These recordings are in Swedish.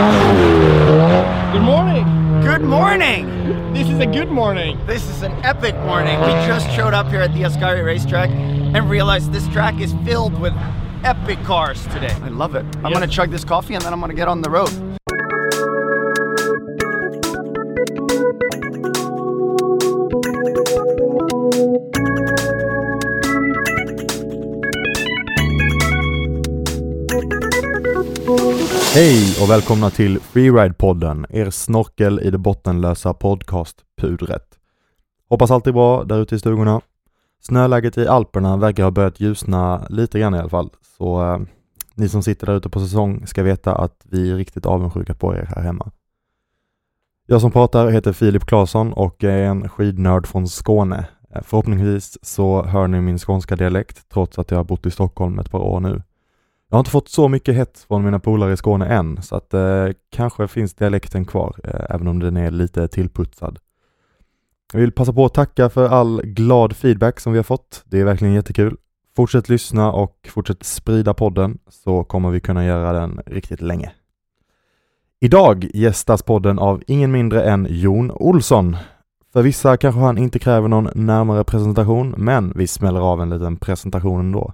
Good morning. Good morning! This is a good morning. This is an epic morning. We just showed up here at the Ascari racetrack and realized this track is filled with epic cars today. I love it. I'm gonna chug this coffee and then I'm gonna get on the road. Hej och välkomna till Freeride-podden, er snorkel i det bottenlösa podcastpudret. Hoppas allt är bra där ute i stugorna. Snöläget i Alperna verkar ha börjat ljusna lite grann i alla fall, så eh, ni som sitter där ute på säsong ska veta att vi är riktigt avundsjuka på er här hemma. Jag som pratar heter Filip Claesson och är en skidnörd från Skåne. Eh, förhoppningsvis så hör ni min skånska dialekt trots att jag har bott i Stockholm ett par år nu. Jag har inte fått så mycket hets från mina polare i Skåne än, så att eh, kanske finns dialekten kvar, eh, även om den är lite tillputsad. Jag vill passa på att tacka för all glad feedback som vi har fått. Det är verkligen jättekul. Fortsätt lyssna och fortsätt sprida podden så kommer vi kunna göra den riktigt länge. Idag gästas podden av ingen mindre än Jon Olsson. För vissa kanske han inte kräver någon närmare presentation, men vi smäller av en liten presentation ändå.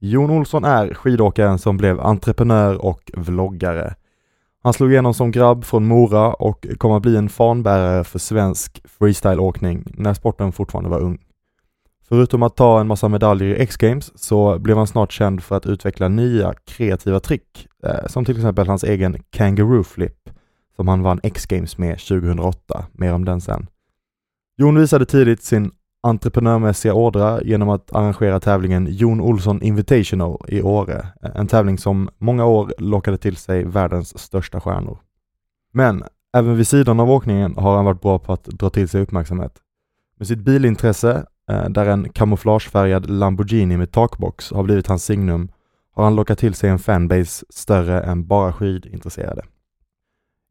Jon Olsson är skidåkaren som blev entreprenör och vloggare. Han slog igenom som grabb från Mora och kom att bli en fanbärare för svensk freestyleåkning när sporten fortfarande var ung. Förutom att ta en massa medaljer i X-Games så blev han snart känd för att utveckla nya kreativa trick, eh, som till exempel hans egen Kangaroo Flip, som han vann X-Games med 2008. Mer om den sen. Jon visade tidigt sin entreprenörmässiga ådra genom att arrangera tävlingen Jon Olsson Invitational i Åre. En tävling som många år lockade till sig världens största stjärnor. Men även vid sidan av åkningen har han varit bra på att dra till sig uppmärksamhet. Med sitt bilintresse, eh, där en kamouflagefärgad Lamborghini med takbox har blivit hans signum, har han lockat till sig en fanbase större än bara skidintresserade.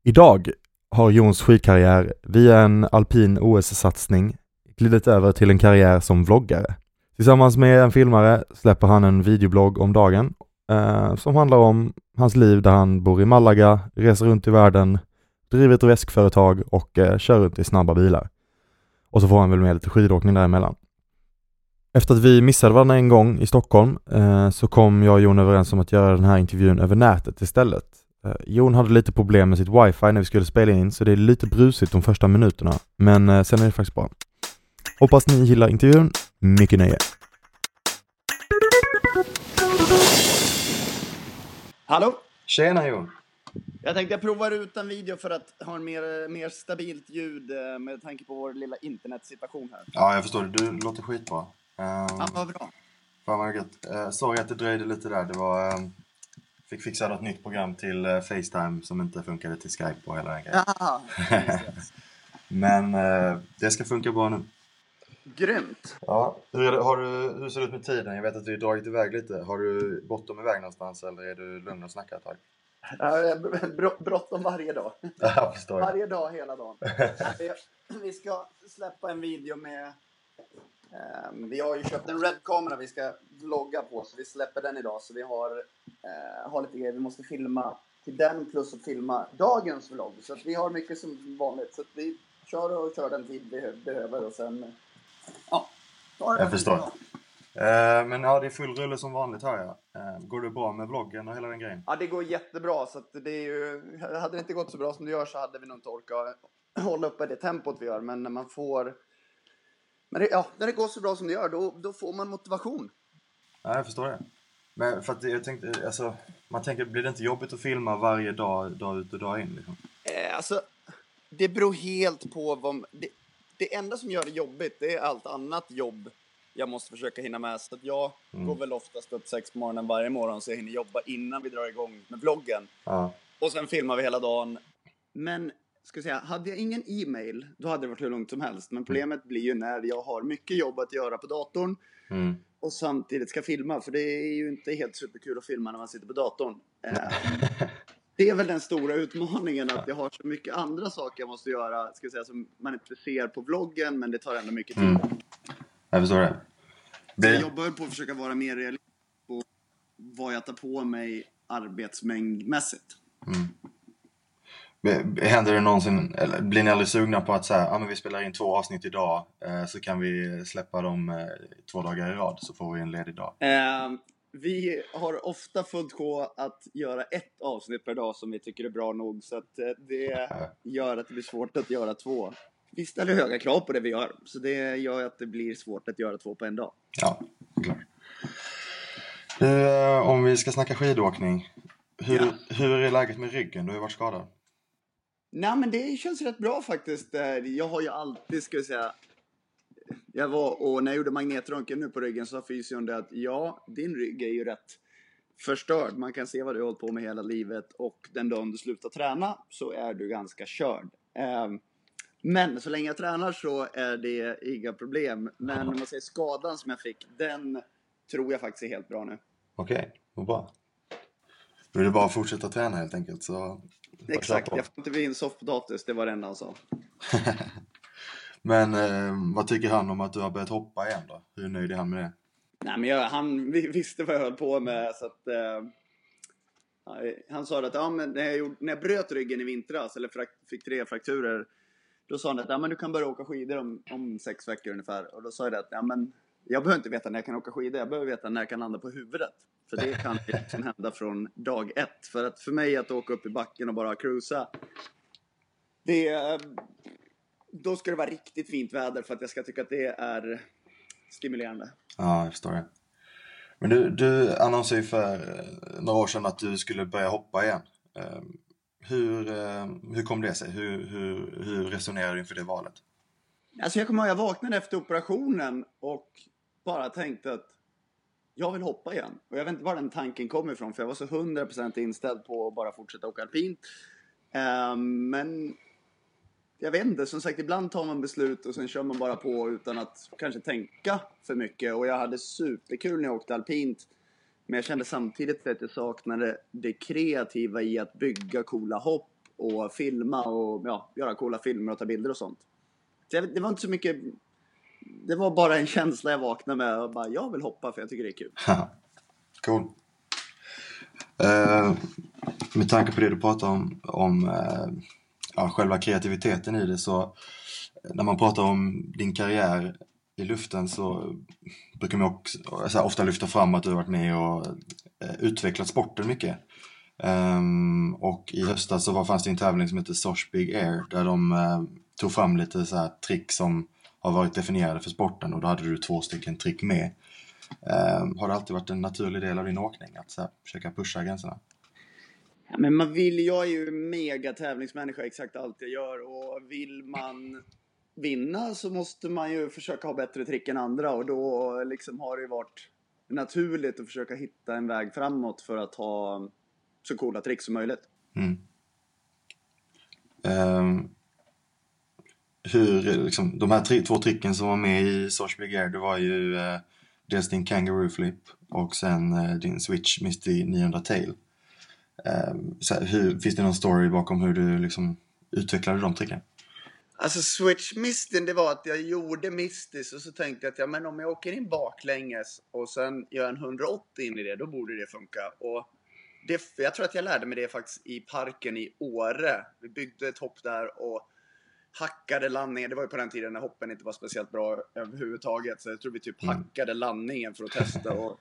Idag har Jons skidkarriär via en alpin OS-satsning glidit över till en karriär som vloggare. Tillsammans med en filmare släpper han en videoblogg om dagen eh, som handlar om hans liv där han bor i Malaga, reser runt i världen, driver ett väskföretag och eh, kör runt i snabba bilar. Och så får han väl med lite skidåkning däremellan. Efter att vi missade varandra en gång i Stockholm eh, så kom jag och Jon överens om att göra den här intervjun över nätet istället. Eh, Jon hade lite problem med sitt wifi när vi skulle spela in så det är lite brusigt de första minuterna. Men eh, sen är det faktiskt bra. Hoppas ni gillar intervjun. Mycket nöje. Hallå? Tjena Jon! Jag tänkte jag provar ut en video för att ha en mer, mer stabilt ljud eh, med tanke på vår lilla internetsituation här. Ja, jag förstår det. Du låter skitbra. Um, Ja, vad bra. Fan vad gött. Uh, sorry att det dröjde lite där. Det var... ehm, fick fixa något nytt program till eh, Facetime som inte funkade till Skype och hela den grejen. Ja, Men eh, det ska funka bra nu. Grymt. Ja. Hur, det, har du, hur ser det ut med tiden? Jag vet att vi har dragit iväg lite. Har du bråttom iväg någonstans eller är du lugn och snackar ett tag? Ja, br- Bråttom varje dag. Förstår. Varje dag, hela dagen. Vi- ska släppa en video med... ehm, vi har ju köpt en Red-kamera vi ska vlogga på, så vi släpper den idag. Så vi har, uh, har lite grejer vi måste filma till den plus att filma dagens vlogg. Så vi har mycket som vanligt. Så vi kör och kör den tid vi behö- behöver och sen... Ja, Jag förstår. Eh, men ja, det är full rulle som vanligt hör jag. Eh, går det bra med vloggen och hela den grejen? Ja, det går jättebra. Så att det är ju, hade det inte gått så bra som det gör så hade vi nog inte orkat hålla uppe det tempot vi gör. Men när man får... Men det, ja, när det går så bra som det gör, då, då får man motivation. Ja, jag förstår det. Men för att jag tänkte, alltså, man tänker, blir det inte jobbigt att filma varje dag, dag ut och dag in? Liksom? Eh, alltså, det beror helt på vad... Det, det enda som gör det jobbigt, det är allt annat jobb jag måste försöka hinna med. Så att jag Mm. går väl oftast upp sex på morgonen varje morgon så jag hinner jobba innan vi drar igång med vloggen. Ja. Och sen filmar vi hela dagen. Men, ska säga, hade jag ingen e-mail, då hade det varit hur lugnt som helst. Men problemet blir ju när jag har mycket jobb att göra på datorn Mm. och samtidigt ska filma. För det är ju inte helt superkul att filma när man sitter på datorn. Det är väl den stora utmaningen att jag har så mycket andra saker jag måste göra, ska jag säga, som man inte ser på vloggen, men det tar ändå mycket tid. Mm. Jag förstår det. Så jag det jobbar på att försöka vara mer realistisk på vad jag tar på mig arbetsmängdmässigt. händer det någonsin, eller blir ni aldrig sugna på att säga, ja men vi spelar in två avsnitt idag, eh, så kan vi släppa dem eh, två dagar i rad så får vi en ledig dag. Eh, vi har ofta fullt sjå att göra ett avsnitt per dag som vi tycker är bra nog. Så att eh, det gör att det blir svårt att göra två. Vi ställer höga krav på det vi gör. Så det gör att det blir svårt att göra två på en dag. Ja, klart. Du, eh, om vi ska snacka skidåkning. Hur, Ja. hur är läget med ryggen? Du har ju varit skadad. Nej men det känns rätt bra faktiskt. Eh, Jag har ju alltid, ska jag säga, jag var och när jag gjorde magnetröntgen nu på ryggen så sa fysion det att ja, din rygg är ju rätt förstörd. Man kan se vad du har hållit på med hela livet och den dagen du slutar träna så är du ganska körd. Ehm, Men så länge jag tränar så är det inga problem. Men om man säger skadan som jag fick, den tror jag faktiskt är helt bra nu. Okej, vad bra. Då är det bara att fortsätta träna helt enkelt. Så Exakt, jag får inte bli en soffpotatis, det var det enda han sa. Men eh, vad tycker han om att du har börjat hoppa igen då? Hur nöjd är han med det? Nej, men jag, han vi- visste vad jag höll på med så att... Eh, han sa att ja, men när, jag gjorde, när jag bröt ryggen i vintras, eller fick tre frakturer, då sa han att ja, men du kan börja åka skidor om, om sex veckor ungefär. Och då sa jag att ja, men jag behöver inte veta när jag kan åka skidor, jag behöver veta när jag kan landa på huvudet. För det kan liksom hända från dag ett. För att för mig att åka upp i backen och bara cruisa, det, då ska det vara riktigt fint väder för att jag ska tycka att det är stimulerande. Ja, jag förstår det. Men du, du annonserade ju för eh, några år sedan att du skulle börja hoppa igen. Eh, Hur, eh, hur kom det sig? Hur, hur, hur resonerade du inför det valet? Alltså jag kommer ihåg, jag vaknade efter operationen och bara tänkte att jag vill hoppa igen. Och jag vet inte var den tanken kom ifrån för jag var så 100% inställd på att bara fortsätta åka alpint. Ehm, men jag vet inte, som sagt ibland tar man beslut och sen kör man bara på utan att kanske tänka för mycket. Och jag hade superkul när jag åkte alpint. Men jag kände samtidigt att jag saknade det kreativa i att bygga coola hopp och filma och ja, göra coola filmer och ta bilder och sånt. Så jag, det var inte så mycket... Det var bara en känsla jag vaknade med och bara, jag vill hoppa för jag tycker det är kul. cool. Uh, med tanke på det du pratade om, om uh ja, själva kreativiteten i det så eh, när man pratar om din karriär i luften så brukar man också eh, så här, ofta lyfta fram att du har varit med och eh, utvecklat sporten mycket. Um, och i höstas så var, fanns det en tävling som hette Sosh Big Air där de uh, tog fram lite så här trick som har varit definierade för sporten och då hade du två stycken trick med. Um, har det alltid varit en naturlig del av din åkning att så här, försöka pusha gränserna? Ja, men man vill, jag är ju mega tävlingsmänniska exakt allt jag gör och vill man vinna så måste man ju försöka ha bättre trick än andra och då liksom har det ju varit naturligt att försöka hitta en väg framåt för att ha så coola trick som möjligt. Mm. Um, hur, liksom, de här tri- två tricken som var med i Sosh Big Air, det var ju uh, dels din Kangaroo Flip och sen uh, din Switch Misty 900 Tail. Ehm, så här, hur, finns det någon story bakom hur du liksom utvecklade de tricken? Alltså Switch Mistyn, det var att jag gjorde Mistis och så tänkte jag att ja, men om jag åker in baklänges och sen gör en 180 in i det, då borde det funka. Och det, jag tror att jag lärde mig det faktiskt i parken i Åre. Vi byggde ett hopp där och hackade landningen. Det var ju på den tiden när hoppen inte var speciellt bra överhuvudtaget. Så jag tror vi typ hackade landningen för att testa. Och,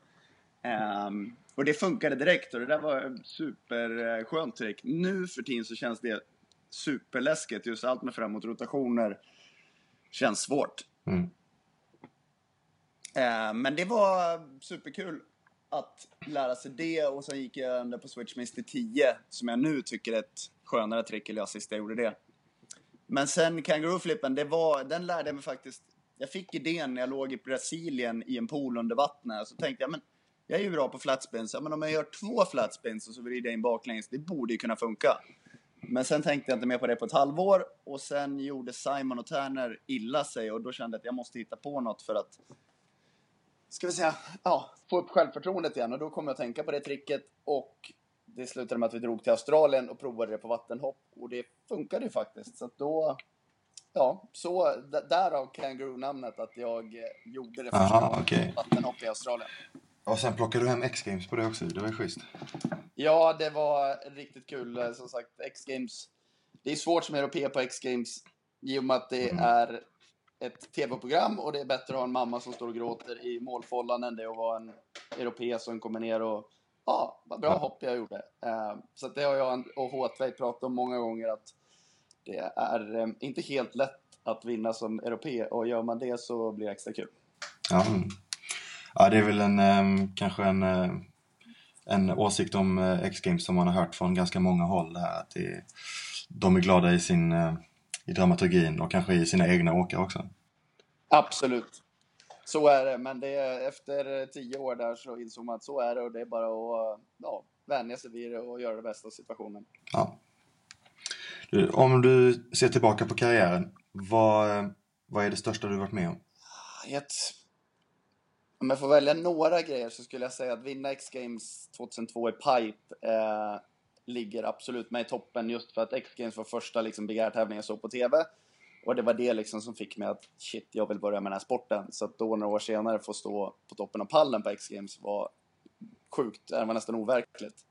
ehm, och det funkade direkt och det där var superskönt trick. Nu för tiden så känns det superläskigt. Just allt med framåtrotationer känns svårt. Mm. Eh, men det var superkul att lära sig det och sen gick jag under på Switch Misty 10 som jag nu tycker är ett skönare trick, eller jag sist jag gjorde det. Men sen Kangaroo Flippen, det var, den lärde jag mig faktiskt jag fick idén när jag låg i Brasilien i en pool under vattnet. Så tänkte jag, men jag är ju bra på flatspins. Ja, men om jag gör två flatspins och så vrider jag in baklänges, det borde ju kunna funka. Men sen tänkte jag inte mer på det på ett halvår och sen gjorde Simon och Turner illa sig och då kände jag att jag måste hitta på något för att ska vi säga, ja, få upp självförtroendet igen och då kom jag att tänka på det tricket och det slutade med att vi drog till Australien och provade det på vattenhopp och det funkade ju faktiskt. Så att då, ja, så därav Kangaroo-namnet att jag eh, gjorde det första Aha, okay. vattenhopp i Australien. Och sen plockade du hem X-Games på det också, det var ju schysst. Ja, det var riktigt kul. Eh, som sagt, X-Games. Det är svårt som europé på X-Games i och med att det mm. är ett tv-program och det är bättre att ha en mamma som står och gråter i målfållan än det att vara en europé som kommer ner och ja, vad bra hopp jag gjorde. Uh, så det har jag och Håtveit pratat om många gånger att det är um, inte helt lätt att vinna som europé och gör man det så blir det extra kul. Ja, ja det är väl en um, kanske en uh en åsikt om uh, X-Games som man har hört från ganska många håll. Det här, att det, de är glada i sin uh, i dramaturgin och kanske i sina egna åkare också. Absolut. Så är det, men det efter tio år där så insåg man att så är det och det är bara att ja, vänja sig vid det och göra det bästa av situationen. Ja. Du, om du ser tillbaka på karriären, vad, vad är det största du varit med om? Ett, om jag får välja några grejer så skulle jag säga att vinna X-Games 2002 i pipe eh, ligger absolut med i toppen just för att X-Games var första liksom, begärtävlingen jag såg på TV. Och det var det liksom som fick mig att shit, jag vill börja med den här sporten. Så att då några år senare få stå på toppen av pallen på X-Games var sjukt, det var nästan overkligt.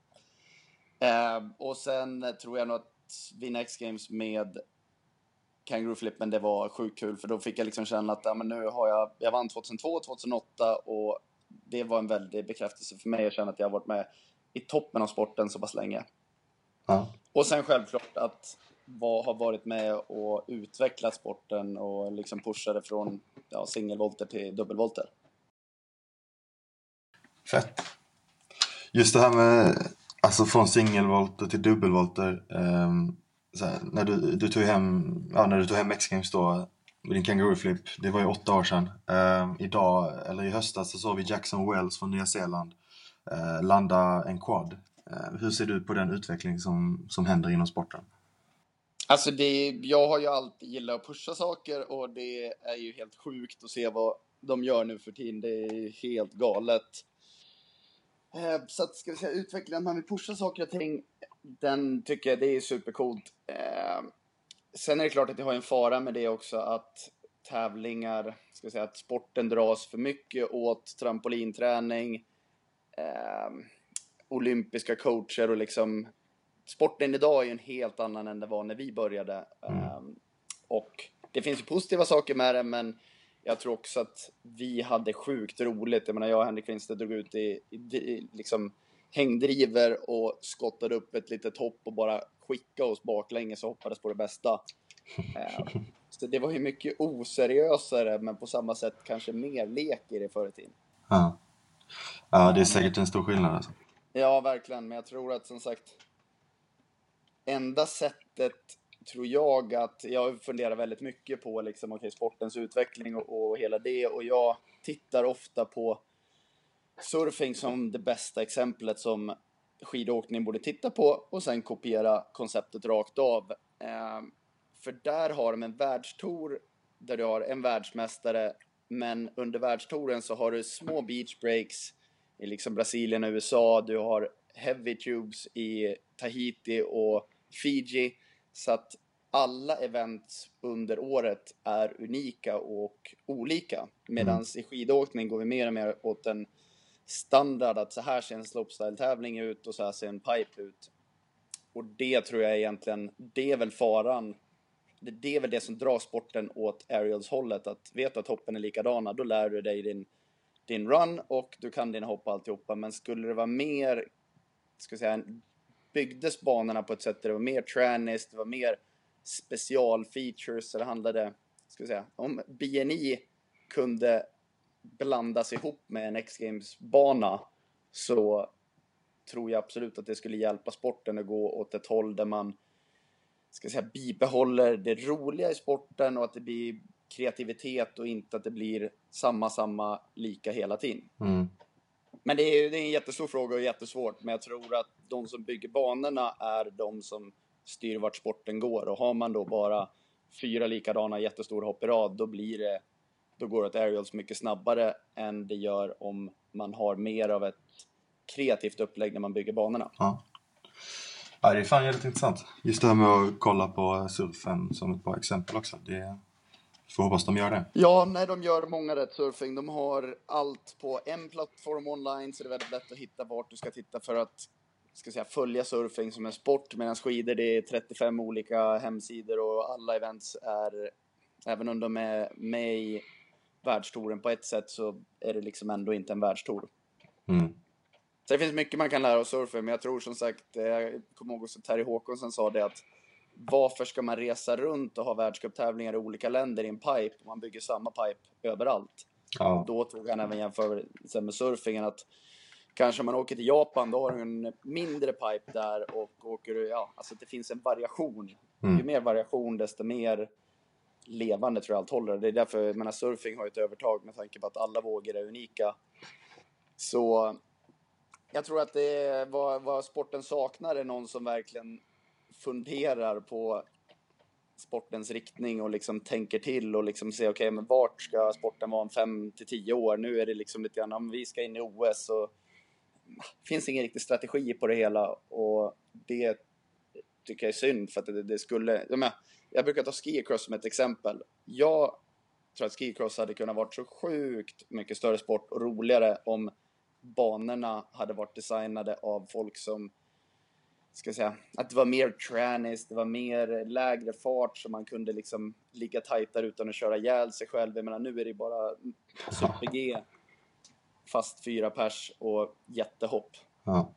Eh, och sen tror jag nog att vinna X-Games med Kangaroo Flippen, det var sjukt kul för då fick jag liksom känna att ja, men nu har jag, jag vann 2002, 2008 och det var en väldig bekräftelse för mig att känna att jag har varit med i toppen av sporten så pass länge. Ja. Och sen självklart att var, ha varit med och utvecklat sporten och liksom pushade från ja, singelvolter till dubbelvolter. Fett. Just det här med alltså från singelvolter till dubbelvolter. Um, här, när du, du tog hem, ja, när du tog hem X-Games då med din Kangaroo Flip, det var ju åtta år sedan. Uh, idag, eller i höstas, så såg vi Jackson Wells från Nya Zeeland uh, landa en quad. Uh, hur ser du på den utveckling som, som händer inom sporten? Alltså det, jag har ju alltid gillat att pusha saker och det är ju helt sjukt att se vad de gör nu för tiden. Det är helt galet. Ehm, så att, ska vi säga, utvecklingen, man vill pusha saker och ting, den tycker jag det är supercoolt. Eh, sen är det klart att det har en fara med det också att tävlingar, ska säga att sporten dras för mycket åt trampolinträning, eh, olympiska coacher och liksom sporten idag är ju en helt annan än det var när vi började. Mm. Um, och det finns ju positiva saker med det, men jag tror också att vi hade sjukt roligt. Jag menar, jag och Henrik Winstedt drog ut i, i, i liksom hängdriver och skottade upp ett litet hopp och bara skickade oss baklänges och hoppades på det bästa. Um, så det var ju mycket oseriösare, men på samma sätt kanske mer lek i det förr i tiden. Ja. ja, det är säkert en stor skillnad alltså. Ja, verkligen. Men jag tror att som sagt, enda sättet tror jag att, jag funderar väldigt mycket på liksom, okay, sportens utveckling och, och hela det och jag tittar ofta på surfing som det bästa exemplet som skidåkning borde titta på och sen kopiera konceptet rakt av. Eh, för där har de en världstour där du har en världsmästare men under världstouren så har du små beach breaks i liksom Brasilien och USA, du har heavy tubes i Tahiti och Fiji. Så att alla event under året är unika och olika. Medan mm. i skidåkning går vi mer och mer åt en standard att så här ser en slopestyle-tävling ut och så här ser en pipe ut. Och det tror jag egentligen, det är väl faran. Det är väl det som drar sporten åt aerials-hållet. Att vet du att hoppen är likadana, då lär du dig din, din run och du kan dina hopp alltihopa. Men skulle det vara mer, ska jag säga, byggdes banorna på ett sätt där det var mer trannies, det var mer specialfeatures, så det handlade, ska vi säga, om BNI kunde blandas ihop med en X-Games-bana så tror jag absolut att det skulle hjälpa sporten att gå åt ett håll där man ska säga, bibehåller det roliga i sporten och att det blir kreativitet och inte att det blir samma, samma, lika hela tiden. Mm. Men det är, det är en jättestor fråga och jättesvårt, men jag tror att de som bygger banorna är de som styr vart sporten går och har man då bara fyra likadana jättestora hopp i rad, då blir det då går det åt aerials mycket snabbare än det gör om man har mer av ett kreativt upplägg när man bygger banorna. Ja. ja, det är fan jävligt intressant. Just det här med att kolla på surfen som ett bra exempel också. Det får hoppas de gör det. Ja, nej, de gör många rätt surfing. De har allt på en plattform online, så det är väldigt lätt att hitta vart du ska titta för att ska säga, följa surfing som en sport. Medan skidor, det är 35 olika hemsidor och alla events är, även om de är med i världstouren på ett sätt så är det liksom ändå inte en världstour. Mm. Så det finns mycket man kan lära av surfen, men jag tror som sagt, eh, jag kommer ihåg att Terry Håkonsen sa det att varför ska man resa runt och ha världscuptävlingar i olika länder i en pipe om man bygger samma pipe överallt? Ja. Då tog han även jämförelsen med surfingen att kanske om man åker till Japan, då har du en mindre pipe där och åker du, ja, alltså det finns en variation. Mm. Ju mer variation, desto mer levande tror jag allt håller. Det är därför, jag menar, surfing har ju ett övertag med tanke på att alla vågor är unika. Så jag tror att det är vad, vad sporten saknar är någon som verkligen funderar på sportens riktning och liksom tänker till och liksom ser okej, okay, men vart ska sporten vara om fem till tio år? Nu är det liksom lite grann, om vi ska in i OS och det finns ingen riktig strategi på det hela och det tycker jag är synd för att det, det skulle, jag, menar, jag brukar ta skicross som ett exempel. Jag tror att skicross hade kunnat vara så sjukt mycket större sport och roligare om banorna hade varit designade av folk som ska säga, att det var mer trannis, det var mer lägre fart så man kunde liksom ligga tajtare utan att köra ihjäl sig själv. Jag menar, nu är det bara super-G, fast fyra pers och jättehopp. Ja.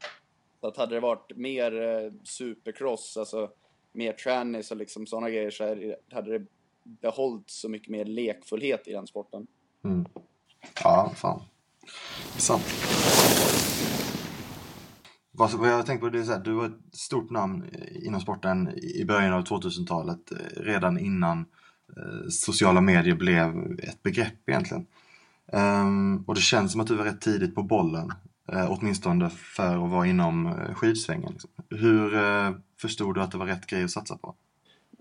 Så att hade det varit mer eh, supercross, alltså mer trannies och liksom sådana grejer så hade det behållit så mycket mer lekfullhet i den sporten. Mm. Ja, fan. Sant. Vad, vad jag tänker på det är så här, du var ett stort namn inom sporten i början av 2000-talet, eh, redan innan eh, sociala medier blev ett begrepp egentligen. Um, och det känns som att du var rätt tidigt på bollen, eh, åtminstone för att vara inom eh, skidsvängen. Liksom. Hur eh, förstod du att det var rätt grej att satsa på?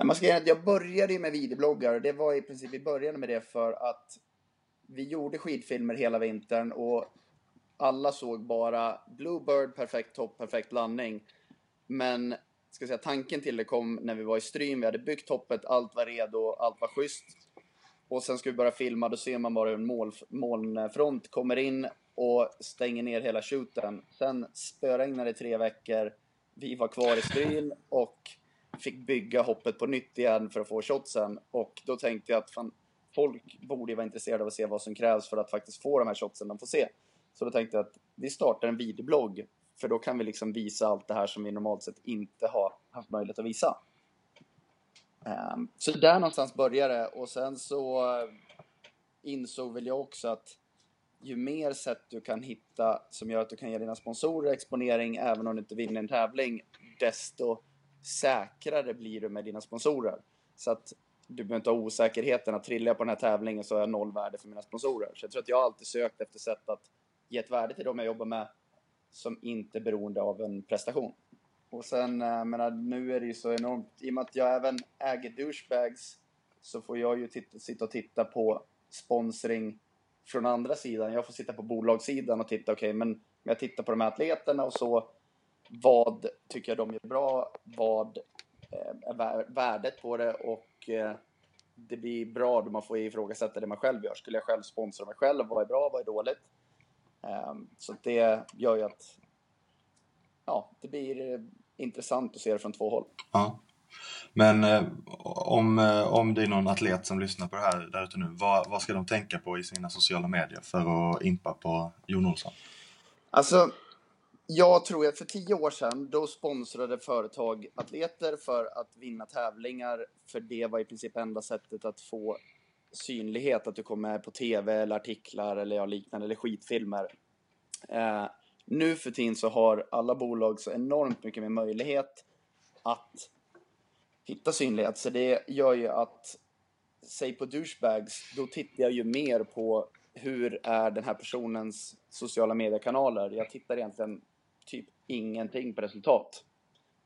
Man ska, alltså, jag började ju med videobloggar och det var i princip, vi började med det för att vi gjorde skidfilmer hela vintern och alla såg bara Bluebird, perfekt topp, perfekt landning. Men ska säga, tanken till det kom när vi var i Stryn. Vi hade byggt toppet, allt var redo, allt var schysst. Och sen ska vi börja filma, då ser man bara hur en mål, molnfront kommer in och stänger ner hela shooten. Sen spöregnade det tre veckor. Vi var kvar i Stryn och fick bygga hoppet på nytt igen för att få shotsen. Och då tänkte jag att fan, folk borde vara intresserade av att se vad som krävs för att faktiskt få de här shotsen de får se. Så då tänkte jag att vi startar en videoblogg, för då kan vi liksom visa allt det här som vi normalt sett inte har haft möjlighet att visa. Ehm, så där någonstans började det och sen så eh, insåg väl jag också att ju mer sätt du kan hitta som gör att du kan ge dina sponsorer exponering även om du inte vinner en tävling, desto säkrare blir du med dina sponsorer. Så att du behöver inte ha osäkerheten att trilla på den här tävlingen så har jag noll värde för mina sponsorer. Så jag tror att jag alltid sökt efter sätt att ge ett värde till dem jag jobbar med som inte är beroende av en prestation. Och sen, eh, jag menar, nu är det ju så enormt, i och med att jag även äger douchebags så får jag ju titta, sitta och titta på sponsring från andra sidan. Jag får sitta på bolagssidan och titta, okej, okay, men jag tittar på de här atleterna och så, vad tycker jag de gör bra? Vad eh, är värdet på det? Och eh, det blir bra då man får ifrågasätta det man själv gör. Skulle jag själv sponsra mig själv? Vad är bra? Vad är dåligt? Ehm, så det gör ju att ja, det blir eh, intressant att se det från två håll. Ja. Men eh, om, eh, om det är någon atlet som lyssnar på det här där ute nu, vad, vad ska de tänka på i sina sociala medier för att impa på Jon Olsson? Alltså, jag tror att för tio år sedan, då sponsrade företag atleter för att vinna tävlingar, för det var i princip enda sättet att få synlighet, att du kom med på tv eller artiklar eller ja, liknande, eller skitfilmer. Eh, nu för tiden så har alla bolag så enormt mycket mer möjlighet att hitta synlighet, så det gör ju att säg på douchebags, då tittar jag ju mer på hur är den här personens sociala mediekanaler. Jag tittar egentligen typ ingenting på resultat.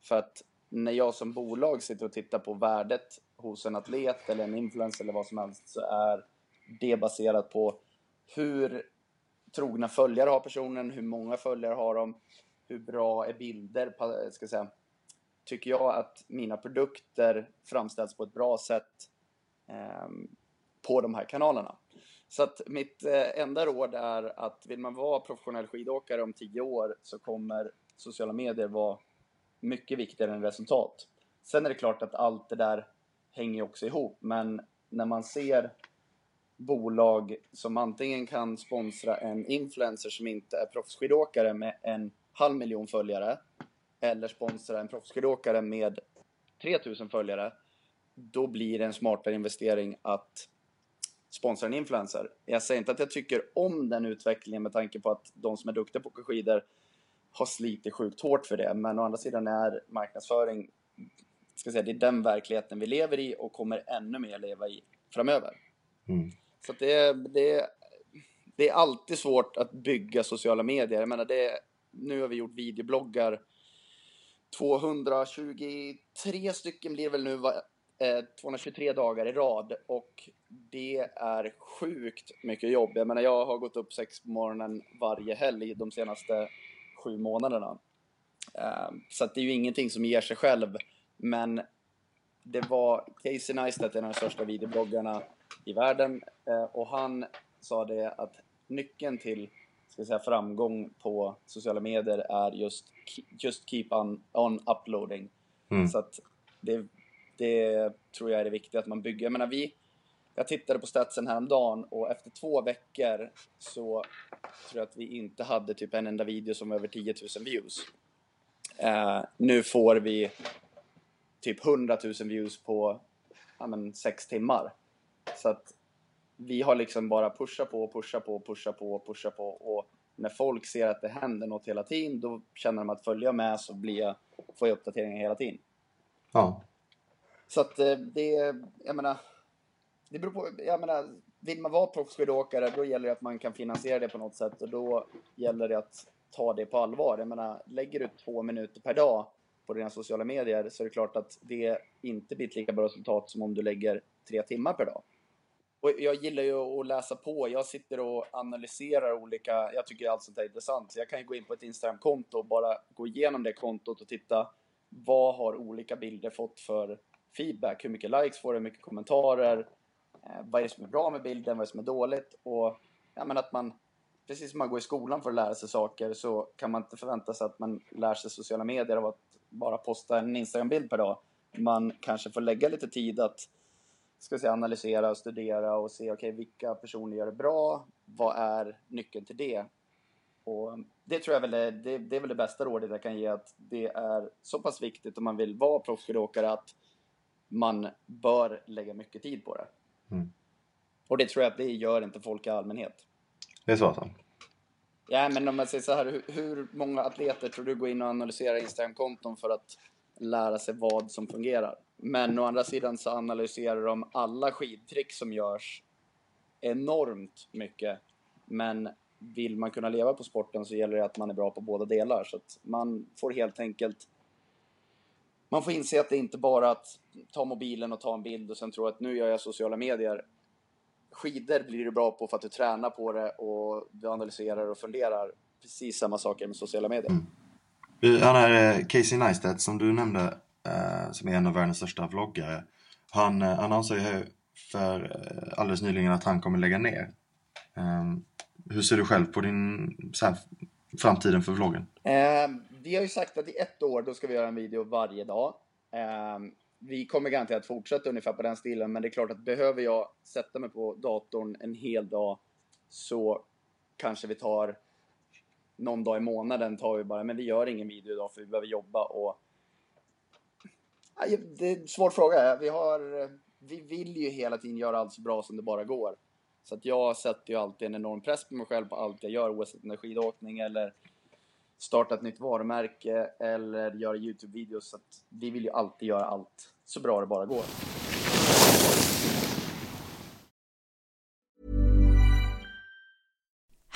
För att när jag som bolag sitter och tittar på värdet hos en atlet eller en influencer eller vad som helst så är det baserat på hur trogna följare har personen, hur många följare har de, hur bra är bilder, ska säga. Tycker jag att mina produkter framställs på ett bra sätt eh, på de här kanalerna. Så att mitt eh, enda råd är att vill man vara professionell skidåkare om tio år så kommer sociala medier vara mycket viktigare än resultat. Sen är det klart att allt det där hänger också ihop, men när man ser bolag som antingen kan sponsra en influencer som inte är proffsskidåkare med en halv miljon följare eller sponsra en proffsskidåkare med 3000 följare, då blir det en smartare investering att sponsra en influencer. Jag säger inte att jag tycker om den utvecklingen med tanke på att de som är duktiga på att åka skidor har slitit sjukt hårt för det, men å andra sidan är marknadsföring, ska säga, det är den verkligheten vi lever i och kommer ännu mer leva i framöver. Mm. Så det, det, det är alltid svårt att bygga sociala medier. Jag menar, det, nu har vi gjort videobloggar 223 stycken blir det väl nu, 223 eh, dagar i rad och det är sjukt mycket jobb. Jag menar, jag har gått upp sex på morgonen varje helg de senaste sju månaderna. Ehm, så det är ju ingenting som ger sig själv, men det var Casey Neistat, en av de största videobloggarna i världen, eh, och han sa det att nyckeln till ska säga, framgång på sociala medier är just, just keep on, on uploading. Mm. Så att det, det tror jag är det viktiga att man bygger. Jag menar, vi, jag tittade på statsen häromdagen och efter två veckor så tror jag att vi inte hade typ en enda video som var över 10 000 views. Uh, nu får vi typ 100 000 views på ja, men, sex timmar. Så att vi har liksom bara pushat på, pushat på, pushat på, pushat på och när folk ser att det händer något hela tiden då känner de att följa med så blir jag, får jag uppdateringar hela tiden. Ja. Så att eh, det, jag menar, det beror på, jag menar, vill man vara proffsskidåkare då gäller det att man kan finansiera det på något sätt och då gäller det att ta det på allvar. Jag menar, lägger du två minuter per dag på dina sociala medier så är det klart att det inte blir ett lika bra resultat som om du lägger tre timmar per dag. Och jag gillar ju att läsa på. Jag sitter och analyserar olika, jag tycker allt sånt här är intressant. Så jag kan ju gå in på ett Instagram-konto och bara gå igenom det kontot och titta vad har olika bilder fått för feedback? Hur mycket likes får det? Hur mycket kommentarer? Eh, vad är det som är bra med bilden? Vad är det som är dåligt? Och ja, men att man, precis som man går i skolan för att lära sig saker så kan man inte förvänta sig att man lär sig sociala medier av att bara posta en Instagram-bild per dag. Man kanske får lägga lite tid att ska säga, analysera och studera och se okay, vilka personer gör det bra. Vad är nyckeln till det? Och det tror jag väl är, det, det är väl det bästa rådet jag kan ge att det är så pass viktigt om man vill vara proffsskidåkare att man bör lägga mycket tid på det. Mm. Och det tror jag att det gör inte folk i allmänhet. Det är så alltså? Ja, men om man säger så här, hur, hur många atleter tror du går in och analyserar Instagram-konton för att lära sig vad som fungerar? Men å andra sidan så analyserar de alla skidtrick som görs enormt mycket. Men vill man kunna leva på sporten så gäller det att man är bra på båda delar. Så att man får helt enkelt man får inse att det inte bara att ta mobilen och ta en bild och sen tro att nu gör jag sociala medier. Skidor blir du bra på för att du tränar på det och du analyserar och funderar. Precis samma saker med sociala medier. Mm. Han här, Casey Neistat som du nämnde, Eh, som är en av världens största vloggare. Han, eh, ju för eh, alldeles nyligen att han kommer lägga ner. Ehm, hur ser du själv på din så här, framtiden för vloggen? Ehm, vi har ju sagt att i ett år då ska vi göra en video varje dag. Ehm, vi kommer garanterat fortsätta ungefär på den stilen, men det är klart att behöver jag sätta mig på datorn en hel dag så kanske vi tar någon dag i månaden tar vi bara, men vi gör ingen video idag för vi behöver jobba och det är en svår fråga. Vi, har, vi vill ju hela tiden göra allt så bra som det bara går. Så att jag sätter ju alltid en enorm press på mig själv på allt jag gör, oavsett om det är skidåkning eller starta ett nytt varumärke eller göra Youtube-videos. Så att vi vill ju alltid göra allt så bra det bara går.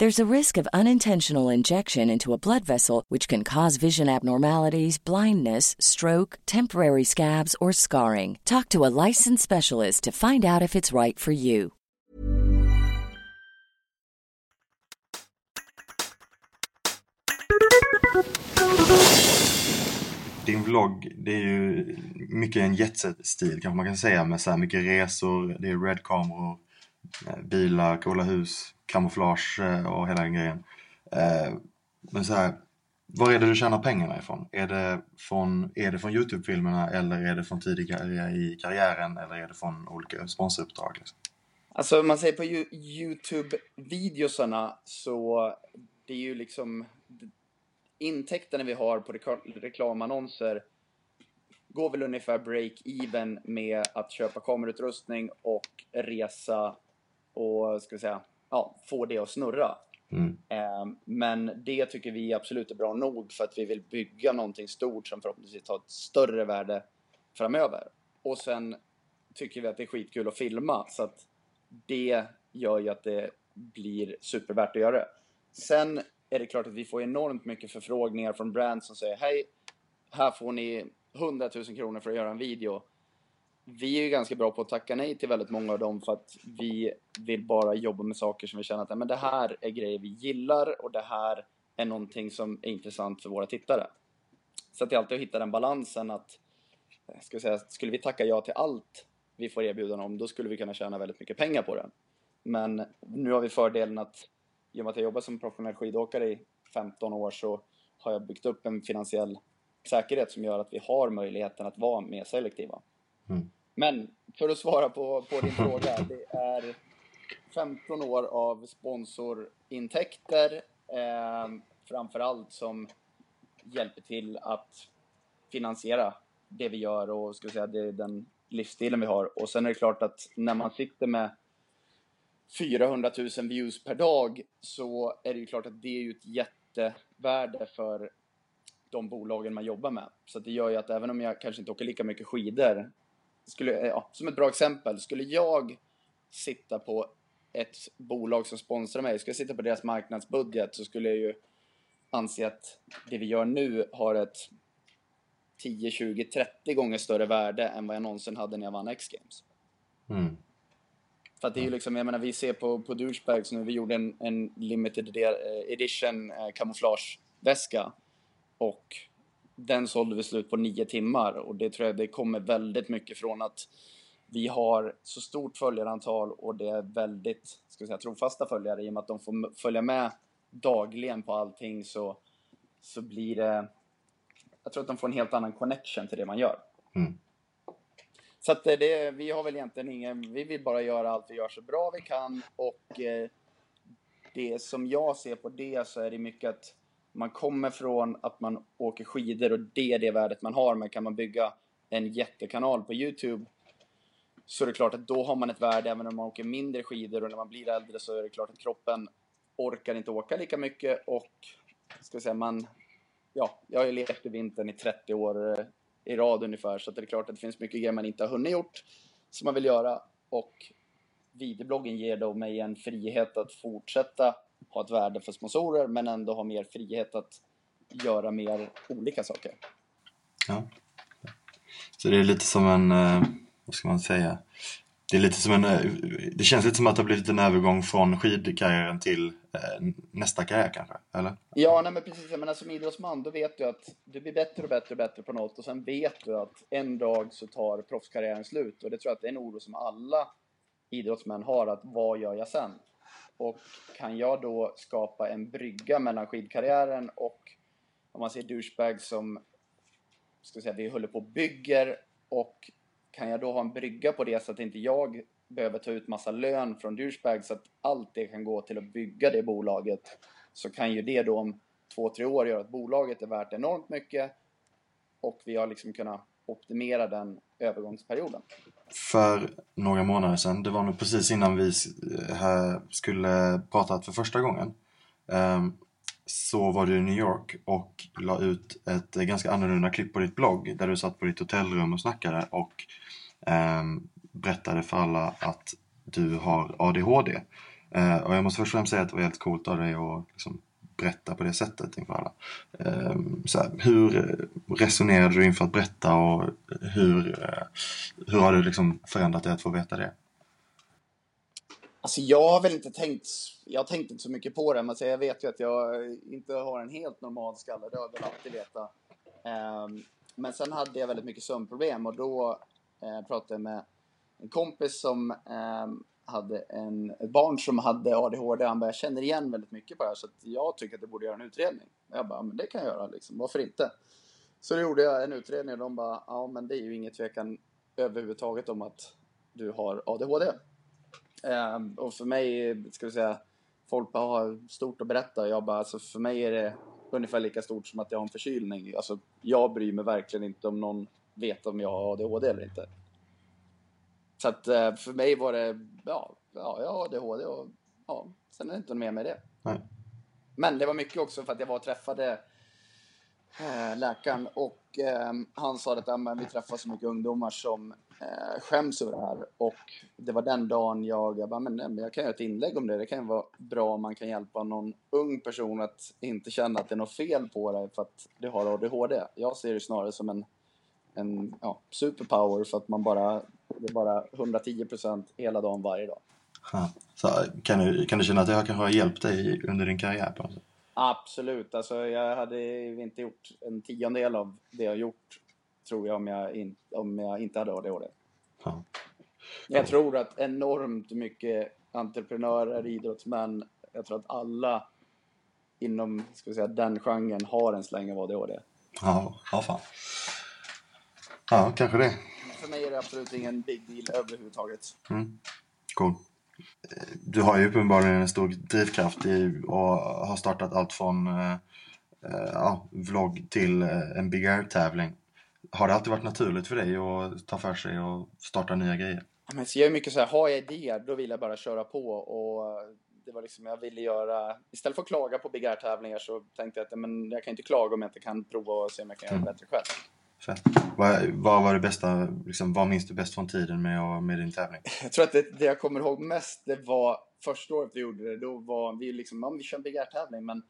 There's a risk of unintentional injection into a blood vessel, which can cause vision abnormalities, blindness, stroke, temporary scabs, or scarring. Talk to a licensed specialist to find out if it's right for you. Din vlogg, det är ju mycket en jetset-stil kanske man kan säga med så här mycket resor, det är red-kameror, Eh, bilar, coola hus, kamouflage eh, och hela den grejen. Eh, men så här, var är det du tjänar pengarna ifrån? Är det från, är det från Youtube-filmerna eller är det från tidigare i karriären eller är det från olika sponsoruppdrag? Liksom? Alltså om man säger på Youtube-videosarna så det är ju liksom intäkterna vi har på reklamannonser går väl ungefär break-even med att köpa kamerautrustning och resa och ska säga, ja, få det att snurra. Mm. Eh, Men det tycker vi absolut är bra nog för att vi vill bygga någonting stort som förhoppningsvis har ett större värde framöver. Och sen tycker vi att det är skitkul att filma så att det gör ju att det blir supervärt att göra det. Sen är det klart att vi får enormt mycket förfrågningar från brands som säger hej, här får ni 100 000 kronor för att göra en video. Vi är ju ganska bra på att tacka nej till väldigt många av dem för att vi vill bara jobba med saker som vi känner att men det här är grejer vi gillar och det här är någonting som är intressant för våra tittare. Så att det är alltid att hitta den balansen att, eh, ska säga, skulle vi tacka ja till allt vi får erbjudande om, då skulle vi kunna tjäna väldigt mycket pengar på det. Men nu har vi fördelen att i och med att jag jobbar som professionell skidåkare i 15 år så har jag byggt upp en finansiell säkerhet som gör att vi har möjligheten att vara mer selektiva. Mm. Men för att svara på, på din fråga, det är 15 år av sponsorintäkter eh, framför allt som hjälper till att finansiera det vi gör och ska säga, det är den livsstilen vi har. Och sen är det klart att när man sitter med 400 000 views per dag så är det ju klart att det är ju ett jättevärde för de bolagen man jobbar med. Så det gör ju att även om jag kanske inte åker lika mycket skidor, skulle, ja, som ett bra exempel, skulle jag sitta på ett bolag som sponsrar mig, skulle jag sitta på deras marknadsbudget så skulle jag ju anse att det vi gör nu har ett 10, 20, 30 gånger större värde än vad jag någonsin hade när jag vann X-Games. Mm. För att det är ju liksom, jag menar vi ser på, på Douchebags nu, vi gjorde en, en limited eh, edition eh, kamouflageväska och den sålde vi slut på nio timmar och det tror jag det kommer väldigt mycket från att vi har så stort följarantal och det är väldigt, ska säga, trofasta följare i och med att de får följa med dagligen på allting så, så blir det, jag tror att de får en helt annan connection till det man gör. Mm. Så att eh, det, vi har väl egentligen ingen, vi vill bara göra allt vi gör så bra vi kan och eh, det som jag ser på det så är det mycket att man kommer från att man åker skidor och det är det värdet man har, men kan man bygga en jättekanal på Youtube så är det klart att då har man ett värde. Även om man åker mindre skidor och när man blir äldre så är det klart att kroppen orkar inte åka lika mycket och ska jag säga, man, ja, jag har ju levt i vintern i 30 år eh, i rad ungefär så att det är klart att det finns mycket grejer man inte har hunnit gjort som man vill göra. Och videobloggen ger då mig en frihet att fortsätta ha ett värde för sponsorer men ändå ha mer frihet att göra mer olika saker. Ja. Så det är lite som en, eh, vad ska man säga? Det är lite som en, eh, det känns lite som att det har blivit en övergång från skidkarriären till eh, nästa karriär kanske, eller? Ja, nej men precis. Menar, som idrottsman, då vet du att du blir bättre och bättre och bättre på något och sen vet du att en dag så tar proffskarriären slut och det tror jag att det är en oro som alla idrottsmän har, att vad gör jag sen? Och kan jag då skapa en brygga mellan skidkarriären och om man säger douchebag som ska säga, vi håller på och bygger och kan jag då ha en brygga på det så att inte jag behöver ta ut massa lön från douchebag så att allt det kan gå till att bygga det bolaget så kan ju det då om två, tre år göra att bolaget är värt enormt mycket och vi har liksom kunnat optimera den övergångsperioden. För några månader sedan, det var nog precis innan vi eh, skulle prata för första gången, ehm, så var du i New York och la ut ett ganska annorlunda klipp på ditt blogg där du satt på ditt hotellrum och snackade och ehm, berättade för alla att du har ADHD. Eh, och jag måste först och främst säga att det var helt coolt av dig att liksom, berätta på det sättet inför alla. Ehm, så här, hur resonerade du inför att berätta och hur, eh, hur har du liksom förändrat dig att få veta det? Alltså jag har väl inte tänkt, jag har tänkt inte så mycket på det, men alltså jag vet ju att jag inte har en helt normal skalle, det har jag väl alltid vetat. Ehm, men sen hade jag väldigt mycket sömnproblem och då eh, pratade jag med en kompis som ehm, hade en, ett barn som hade ADHD. Han bara, jag känner igen väldigt mycket på det här så att jag tycker att du borde göra en utredning. Jag bara, men det kan jag göra liksom, varför inte? Så då gjorde jag en utredning och de bara, ja men det är ju inget tvekan överhuvudtaget om att du har ADHD. Ehm, och för mig, ska vi säga, folk har stort att berätta. Jag bara, alltså för mig är det ungefär lika stort som att jag har en förkylning. Alltså, jag bryr mig verkligen inte om någon vet om jag har ADHD eller inte. Så att uh, för mig var det, ja, ja, jag har ADHD och ja, sen är det inte mer med det. Nej. Men det var mycket också för att jag var och träffade eh, läkaren och eh, han sa att vi träffar så mycket ungdomar som eh, skäms över det här och det var den dagen jag, jag bara, men, nej, men jag kan göra ett inlägg om det. Det kan ju vara bra om man kan hjälpa någon ung person att inte känna att det är något fel på dig för att du har ADHD. Jag ser det snarare som en, en ja, superpower för att man bara, det är bara 110% hela dagen varje dag. Så, kan, du, kan du känna att det kanske har hjälpt dig under din karriär på något sätt? Absolut, alltså jag hade inte gjort en tiondel av det jag gjort tror jag om jag, in, om jag inte hade ADHD. Ja. Jag tror att enormt mycket entreprenörer, idrottsmän, jag tror att alla inom ska vi säga, den genren har en släng av ADHD. Ja, ja fan. Ja, kanske det. För mig är det absolut ingen big deal överhuvudtaget. Mm. Cool. Du har ju uppenbarligen en stor drivkraft i och har startat allt från eh, eh, ja, vlogg till eh, en Big Air-tävling. Har det alltid varit naturligt för dig att ta för sig och starta nya grejer? Men så jag är mycket så här, har jag idéer då vill jag bara köra på och det var liksom jag ville göra, istället för att klaga på Big Air-tävlingar så tänkte jag att men jag kan inte klaga om jag inte kan prova och se om jag kan göra det bättre själv. Fett. Vad, vad var det bästa, liksom, vad minns du bäst från tiden med, med din tävling? Jag tror att det, det jag kommer ihåg mest, det var första året vi gjorde det. Då var vi liksom, ja, vi kör en Big Air-tävling, men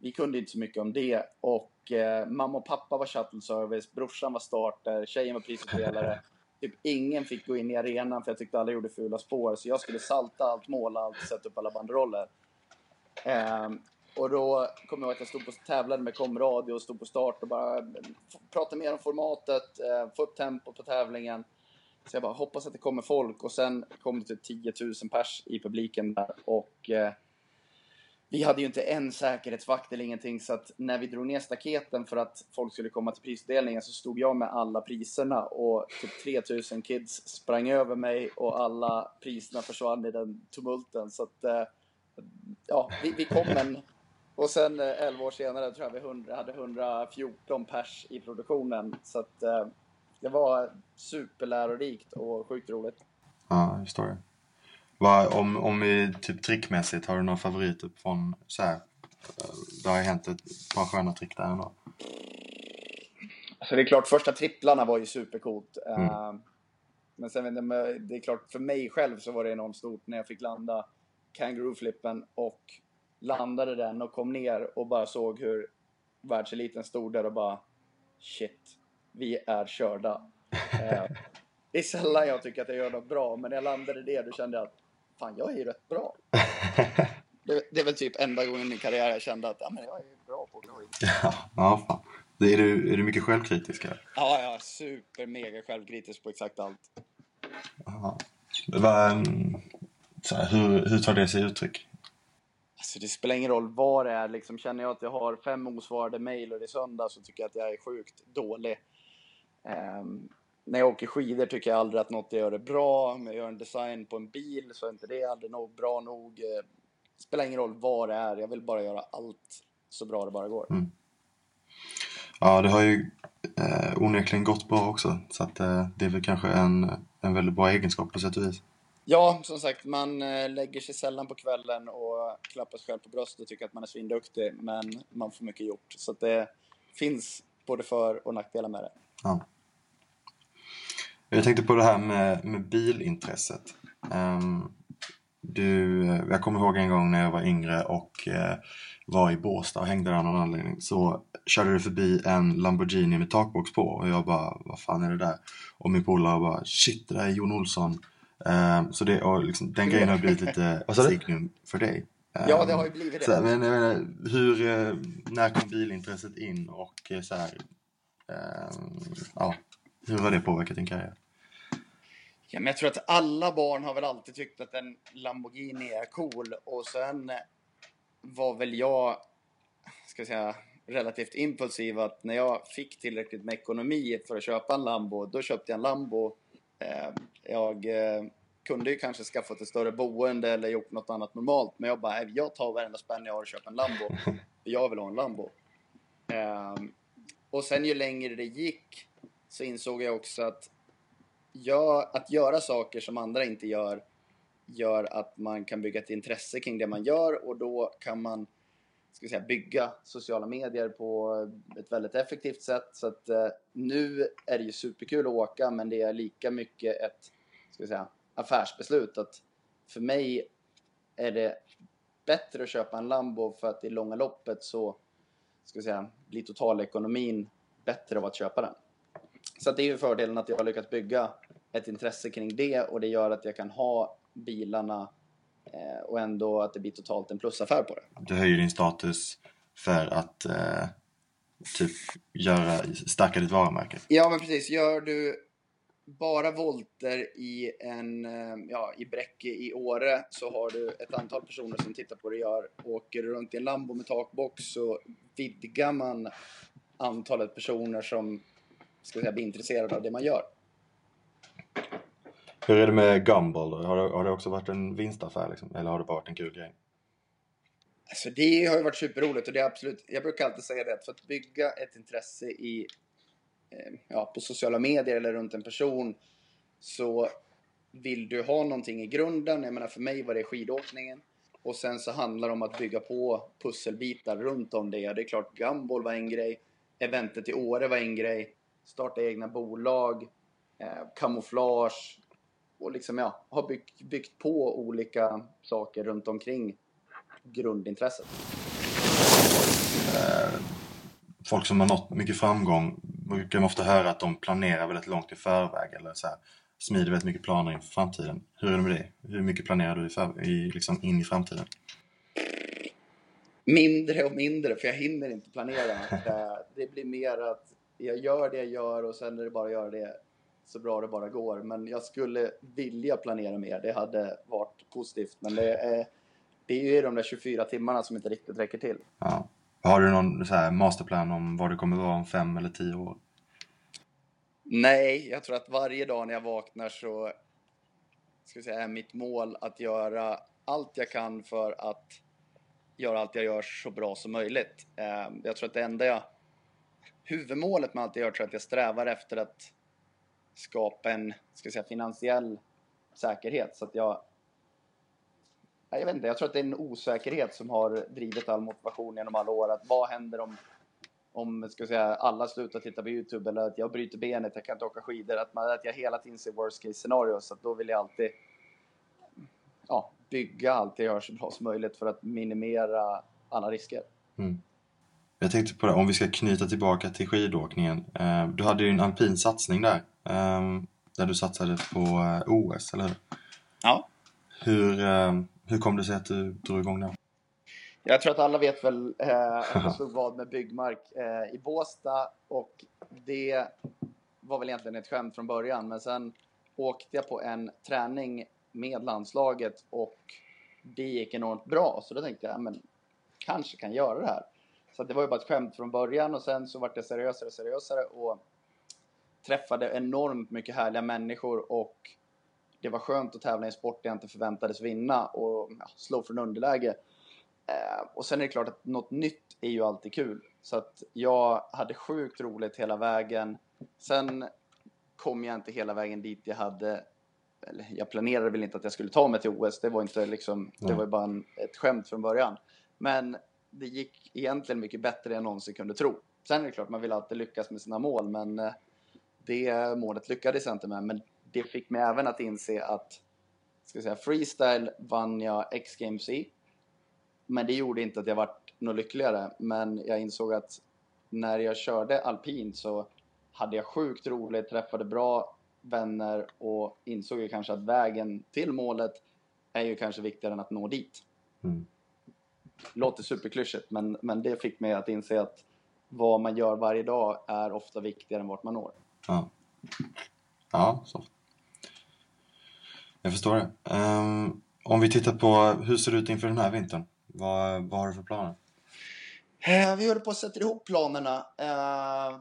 vi kunde inte så mycket om det. Och eh, mamma och pappa var shuttle service, brorsan var starter, tjejen var prisutdelare. typ ingen fick gå in i arenan för jag tyckte alla gjorde fula spår. Så jag skulle salta allt, måla allt, sätta upp alla banderoller. Eh, och då kommer jag ihåg att jag stod på tävlade med komradio och stod på start och bara mm, pratade mer om formatet, eh, få upp tempo på tävlingen. Så jag bara hoppas att det kommer folk. Och sen kom det typ 10 000 pers i publiken där. Och eh, vi hade ju inte en säkerhetsvakt eller ingenting. Så att när vi drog ner staketen för att folk skulle komma till prisdelningen så stod jag med alla priserna. Och typ 3000 kids sprang över mig och alla priserna försvann i den tumulten. Så att eh, ja, vi, vi kom en och sen eh, 11 år senare tror jag vi 100, hade 114 pers i produktionen. Så att eh, det var superlärorikt och sjukt roligt. Ja, jag förstår det. Om, om vi typ trickmässigt, har du några favoriter från så här? Det har ju hänt ett par sköna trick där ändå. Alltså det är klart, första tripplarna var ju supercoolt. Mm. Uh, men sen det är klart, för mig själv så var det enormt stort när jag fick landa kangaroo-flippen och landade den och kom ner och bara såg hur världseliten stod där och bara shit, vi är körda. eh, det är sällan jag tycker att jag gör något bra, men när jag landade det då kände jag att fan, jag är ju rätt bra. det, det, är väl typ enda gången i min karriär jag kände att ja, men jag är bra på skoj. Ja, ja fan. Är du, är du mycket självkritisk? Här? Ja, ja, super mega självkritisk på exakt allt. Aha. Va, mm, så här, hur, hur tar det sig uttryck? Alltså det spelar ingen roll vad det är. Liksom, känner jag att jag har fem osvarade mejl och det är söndag så tycker jag att jag är sjukt dålig. Um, när jag åker skidor tycker jag aldrig att något jag gör är bra. Om jag gör en design på en bil så är inte det aldrig nog bra nog. Det spelar ingen roll vad det är. Jag vill bara göra allt så bra det bara går. Mm. Ja, det har ju eh, onekligen gått bra också. Så att, eh, det är väl kanske en, en väldigt bra egenskap på sätt och vis. Ja, som sagt, man eh, lägger sig sällan på kvällen och klappar sig själv på bröstet och tycker att man är svinduktig. Men man får mycket gjort. Så att det finns både för och nackdelar med det. Ja. Jag tänkte på det här med, med bilintresset. Um, du, jag kommer ihåg en gång när jag var yngre och uh, var i Båstad och hängde där av någon anledning. Så körde det förbi en Lamborghini med takbox på och jag bara, vad fan är det där? Och min polare bara, shit det där är Jon Olsson. Ehm, så det, och liksom, den grejen har blivit lite signum för dig. Ja, det har ju blivit det. men jag menar, hur, eh, när kom bilintresset in och eh, så här, ehm, ja, hur har det påverkat din karriär? Ja, men jag tror att alla barn har väl alltid tyckt att en Lamborghini är cool. Och sen var väl jag, ska jag säga, relativt impulsiv. Att när jag fick tillräckligt med ekonomi för att köpa en Lambo, då köpte jag en Lambo. Eh, Jag eh, kunde ju kanske skaffat ett större boende eller gjort något annat normalt. Men jag bara, "Nej, jag tar varenda spänn jag har och köper en Lambo. Jag vill ha en Lambo. Ehm, Och sen ju längre det gick så insåg jag också att gör, att göra saker som andra inte gör gör att man kan bygga ett intresse kring det man gör och då kan man ska säga, bygga sociala medier på ett väldigt effektivt sätt. Så att eh, nu är det ju superkul att åka men det är lika mycket ett ska säga, affärsbeslut. Att för mig är det bättre att köpa en Lambo för att i långa loppet så ska vi säga, blir totalekonomin bättre av att köpa den. Så att det är ju fördelen att jag har lyckats bygga ett intresse kring det och det gör att jag kan ha bilarna och ändå att det blir totalt en plusaffär på det. Du höjer din status för att eh, typ göra, stärka ditt varumärke. Ja men precis, gör du bara volter i en, eh, ja i Bräcke i Åre så har du ett antal personer som tittar på det gör. Åker du runt i en Lambo med takbox så vidgar man antalet personer som ska säga, blir intresserade av det man gör. Hur är det med Gumball? Har det, har det också varit en vinstaffär liksom? Eller har det bara varit en kul grej? Alltså det har ju varit superroligt och det är absolut, jag brukar alltid säga det att för att bygga ett intresse i, eh, ja, på sociala medier eller runt en person så vill du ha någonting i grunden. Jag menar för mig var det skidåkningen. Och sen så handlar det om att bygga på pusselbitar runt om det. Det är klart Gumball var en grej. Eventet i Åre var en grej. Starta egna bolag. Eh, kamouflage. Och liksom ja, har byggt, byggt på olika saker runt omkring grundintresset. Folk som har nått mycket framgång brukar man ofta höra att de planerar väldigt långt i förväg eller så här, smider väldigt mycket planer inför framtiden. Hur är det med det? Hur mycket planerar du i för, i, liksom in i framtiden? Mindre och mindre, för jag hinner inte planera. Eh, Det blir mer att jag gör det jag gör och sen är det bara att göra det så bra det bara går. Men jag skulle vilja planera mer. Det hade varit positivt. Men det är, det är ju de där 24 timmarna som inte riktigt räcker till. Ja. Har du någon så masterplan om vad det kommer vara om fem eller tio år? Nej, jag tror att varje dag när jag vaknar så ska säga, är mitt mål att göra allt jag kan för att göra allt jag gör så bra som möjligt. Eh, Jag tror att det enda jag... Huvudmålet med allt jag gör tror jag att jag strävar efter att skapa en ska säga, finansiell säkerhet. Så att jag... Jag vet inte, jag tror att det är en osäkerhet som har drivit all motivation genom alla år. Att vad händer om om ska säga, alla slutar titta på Youtube eller att jag bryter benet, jag kan inte åka skidor. Att, man, att jag hela tiden ser worst case scenario. Så att då vill jag alltid ja, bygga allt jag gör så bra som möjligt för att minimera alla risker. Mm. Jag tänkte på det, om vi ska knyta tillbaka till skidåkningen. Eh, du hade ju en alpin satsning där. Eh, där du satsade på eh, OS, eller hur? Ja. Hur, eh, hur kom det sig att du drog igång den? Jag tror att alla vet väl eh, att jag slog vad med Byggmark eh, i Båstad och det var väl egentligen ett skämt från början men sen åkte jag på en träning med landslaget och det gick enormt bra. Så då tänkte jag, men kanske kan göra det här. Så det var ju bara ett skämt från början och sen så vart det seriösare och seriösare och träffade enormt mycket härliga människor och det var skönt att tävla i en sport jag inte förväntades vinna och ja, slå från underläge. Eh, och sen är det klart att något nytt är ju alltid kul. Så att jag hade sjukt roligt hela vägen. Sen kom jag inte hela vägen dit jag hade eller jag planerade väl inte att jag skulle ta mig till OS. Det var inte liksom, det var ju bara en, ett skämt från början. Men det gick egentligen mycket bättre än jag någonsin kunde tro. Sen är det klart, man vill alltid lyckas med sina mål, men eh, det målet lyckades jag inte med. Men det fick mig även att inse att, ska säga, freestyle vann jag X-Games i. Men det gjorde inte att jag vart något lyckligare. Men jag insåg att när jag körde alpint så hade jag sjukt roligt, träffade bra vänner och insåg ju kanske att vägen till målet är ju kanske viktigare än att nå dit. Mm. Låter superklyschigt, men, men det fick mig att inse att vad man gör varje dag är ofta viktigare än vart man når. Ja. Ja, så. Jag förstår det. Um, om vi tittar på hur ser det ut inför den här vintern? Vad, vad har du för planer? Eh, Vi håller på att sätta ihop planerna. Eh,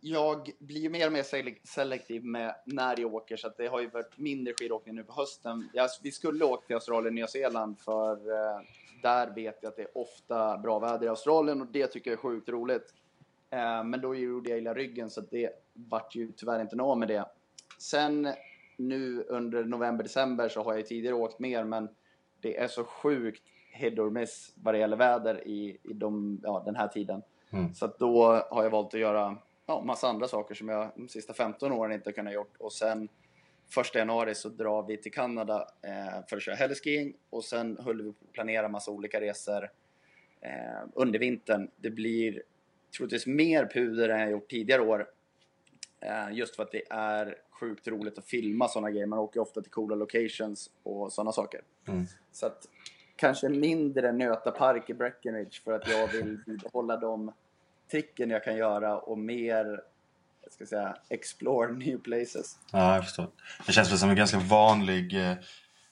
Jag blir ju mer och mer selektiv med när jag åker, så att det har ju varit mindre skidåkning nu på hösten. Jag, vi skulle åka till Australien och Nya Zeeland, för eh, där vet jag att det är ofta bra väder i Australien och det tycker jag är sjukt roligt. Eh, Men då gjorde jag illa ryggen, så det vart ju tyvärr inte något med det. Sen nu under november-december så har jag tidigare åkt mer, men det är så sjukt hit or miss vad det gäller väder i, i de, ja, den här tiden. Mm. Så då har jag valt att göra ja, massa andra saker som jag de sista 15 åren inte kunnat gjort. Och sen första januari så drar vi till Kanada eh, för att köra heliskiing och sen höll vi på att planera massa olika resor eh, under vintern. Det blir troligtvis mer puder än jag gjort tidigare år. Eh, just för att det är sjukt roligt att filma sådana grejer. Man åker ofta till coola locations och sådana saker. Mm. Så att kanske mindre nöta park i Breckenridge för att jag vill behålla de tricken jag kan göra och mer, jag ska säga, explore new places. Ja, jag förstår. Det känns väl som en ganska vanlig, eh,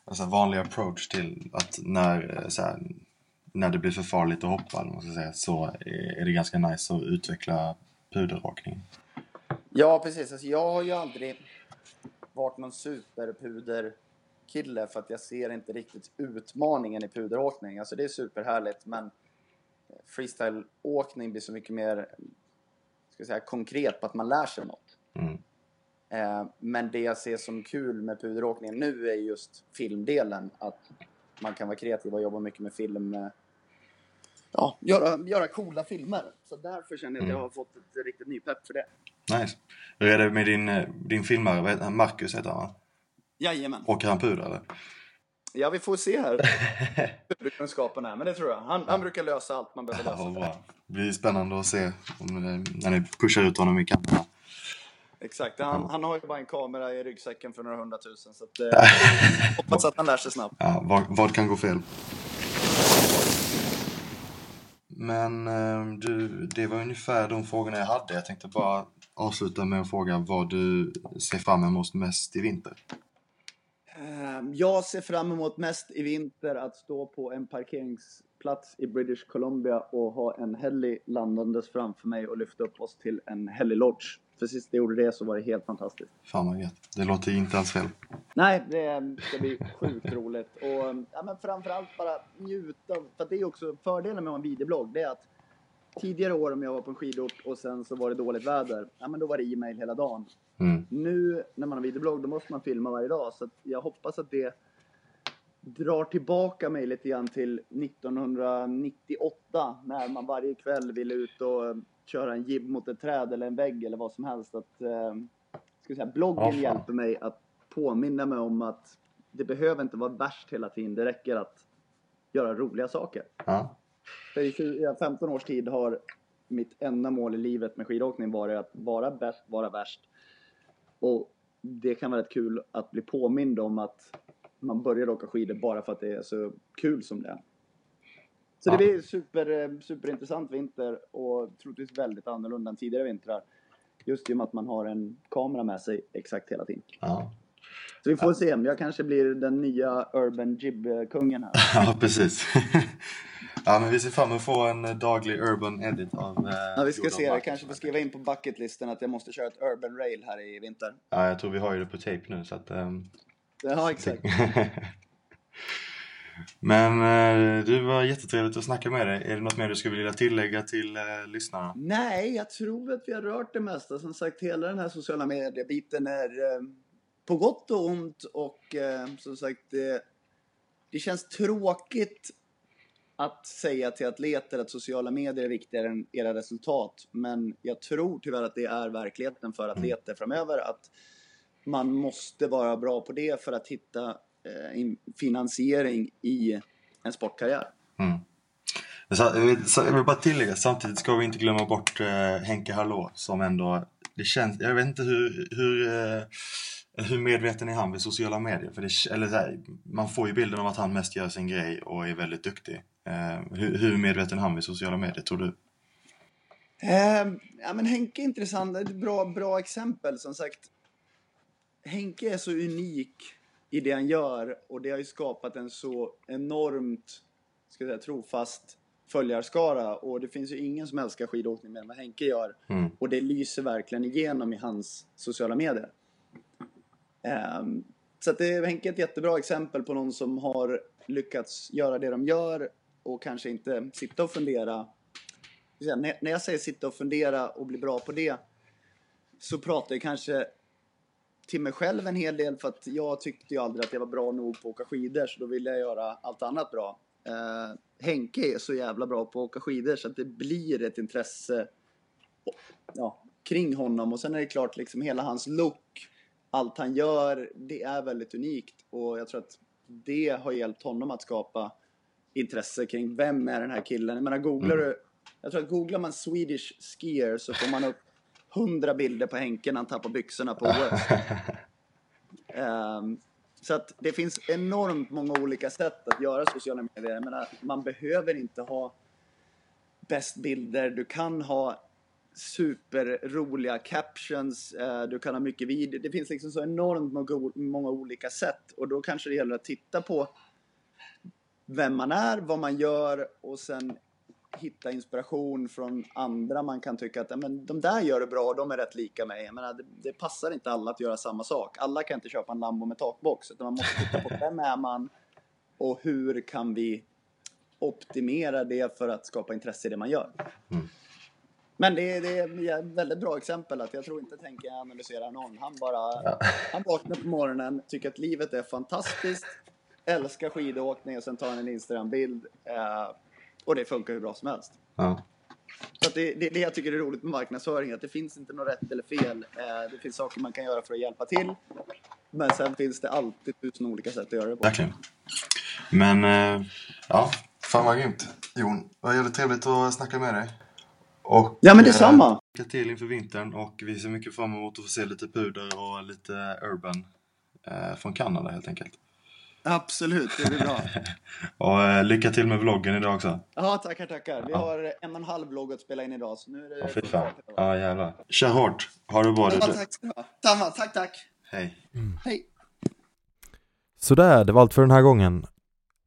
alltså vanlig approach till att när, eh, så här, när det blir för farligt att hoppa man ska säga, så är det ganska nice att utveckla puderåkning. Ja, precis. Alltså, jag har ju aldrig varit någon superpuderkille för att jag ser inte riktigt utmaningen i puderåkning. Alltså det är superhärligt, men freestyleåkning blir så mycket mer ska säga, konkret på att man lär sig något. Mm. Eh, men det jag ser som kul med puderåkningen nu är just filmdelen. Att man kan vara kreativ och jobba mycket med film. Eh, Ja, göra, göra coola filmer. Så därför känner jag att jag Mm. har fått ett riktigt nypepp för det. Nice. Hur är det med din, eh, din filmare? Marcus heter han va? Jajamän. Åker han puder eller? Ja, vi får se här hur kunskapen är. Men det tror jag. Han, han brukar lösa allt man behöver Ja, lösa. bra. Det blir spännande att se om, det- när ni pushar ut honom i kameran. Exakt. Han, han har ju bara en kamera i ryggsäcken för några hundratusen. Så att, eh, hoppas att han lär sig snabbt. Ja, vad, vad kan gå fel? Men ehm, du, det var ungefär de frågorna jag hade. Jag tänkte bara avsluta med att fråga vad du ser fram emot mest i vinter. Ehm, jag ser fram emot mest i vinter att stå på en parkeringsplats i British Columbia och ha en heli landandes framför mig och lyfta upp oss till en heli-lodge. För sist jag gjorde det så var det helt fantastiskt. Fan vad gött. Det låter inte alls fel. Nej, det ska bli sjukt roligt. Och ja, men framförallt bara njuta. För det är också fördelen med att ha en videoblogg. Det är att tidigare år om jag var på en skidort och sen så var det dåligt väder. Ja, men då var det e-mail hela dagen. Mm. Nu när man har videoblogg då måste man filma varje dag. Så jag hoppas att det drar tillbaka mig lite grann till 1998 när man varje kväll ville ut och köra en jibb mot ett träd eller en vägg eller vad som helst. Att, eh, ska säga, bloggen fan. hjälper mig att påminna mig om att det behöver inte vara värst hela tiden. Det räcker att göra roliga saker. Ja. För i 20 15 års tid har mitt enda mål i livet med skidåkning varit att vara bäst, vara värst. Och det kan vara rätt kul att bli påmind om att man börjar åka skidor bara för att det är så kul som det är. Så Ja. det blir super, eh, superintressant vinter och troligtvis väldigt annorlunda än tidigare vintrar. Just i och med att man har en kamera med sig exakt hela tiden. ja. Så vi får se, jag kanske blir den nya Urban Jib-kungen här. Ja, precis. ja, men vi ser fram emot att få en daglig urban edit av... Eh, Ja, vi ska se, jag kanske får skriva in på bucketlisten att jag måste köra ett Urban Rail här i vinter. Ja, jag tror vi har ju det på tape nu så att... ehm, Ja, exakt. Men eh, det var jättetrevligt att snacka med dig. Är det något mer du skulle vilja tillägga till eh, lyssnarna? Nej, jag tror att vi har rört det mesta. Som sagt, hela den här sociala medier-biten är eh, på gott och ont och eh, som sagt, det, det känns tråkigt att säga till atleter att sociala medier är viktigare än era resultat. Men jag tror tyvärr att det är verkligheten för atleter framöver. Att man måste vara bra på det för att hitta finansiering i en sportkarriär. Mm. Så, jag vill- bara tillägga, samtidigt ska vi inte glömma bort eh, Henke Hallå som ändå, det känns, jag vet inte hur, hur, eh, hur medveten är han vid sociala medier? För det, eller här, man får ju bilden av att han mest gör sin grej och är väldigt duktig. Eh, hur, hur medveten är han vid sociala medier tror du? Eh, ja, men Henke är intressant. Ett bra, bra exempel. Som sagt, Henke är så unik i det han gör och det har ju skapat en så enormt ska jag säga, trofast följarskara och det finns ju ingen som älskar skidåkning mer än vad Henke gör Mm. och det lyser verkligen igenom i hans sociala medier. Ehm, så att det, Henke är ett jättebra exempel på någon som har lyckats göra det de gör och kanske inte sitta och fundera när jag säger sitta och fundera och bli bra på det så pratar jag kanske till mig själv en hel del för att jag tyckte ju aldrig att jag var bra nog på att åka skidor så då ville jag göra allt annat bra. Eh, Henke är så jävla bra på att åka skidor så att det blir ett intresse ja, kring honom och sen är det klart liksom hela hans look, allt han gör, det är väldigt unikt och jag tror att det har hjälpt honom att skapa intresse kring vem är den här killen. Jag menar googlar du, jag tror att googlar man Swedish skier så får man upp hundra bilder på Henke när han tappar byxorna på OS. Ehm, så att det finns enormt många olika sätt att göra sociala medier. Jag menar, man behöver inte ha bäst bilder, du kan ha superroliga captions, eh, du kan ha mycket video. Det finns liksom så enormt många, många olika sätt och då kanske det gäller att titta på vem man är, vad man gör och sen hitta inspiration från andra man kan tycka att "Ja, men, de där gör det bra de är rätt lika mig. Jag menar, det, det passar inte alla att göra samma sak. Alla kan inte köpa en Lambo med takbox utan man måste titta på vem är man och hur kan vi optimera det för att skapa intresse i det man gör. Men det, är- det är ett väldigt bra exempel att jag tror inte tänker analysera någon. Han bara han vaknar på morgonen, tycker att livet är fantastiskt, älskar skidåkning och sen tar han en Instagram-bild. Eh, och det funkar hur bra som helst. Ja. Så det, det är det jag tycker är roligt med marknadsföring, att det finns inte något rätt eller fel. Eh, det finns saker man kan göra för att hjälpa till. Men sen finns det alltid tusen olika sätt att göra det på. Verkligen. Men, eh, ja, fan vad grymt. Jon, vad jävligt trevligt att snacka med dig. Och, Ja, men detsamma. Eh, lycka till inför vintern och vi ser mycket fram emot att få se lite puder och lite urban eh, från Kanada helt enkelt. Absolut, det blir bra. Och eh, lycka till med vloggen idag också. Ja, tackar, tackar. Vi har en och en halv vlogg att spela in idag, så nu är det... Ja, fy fan. Ja, jävlar. Kör hårt. Ha det bra. Ja, du. tack ska du ha. Samma, tack, tack. Hej. Hej. Sådär, det var allt för den här gången.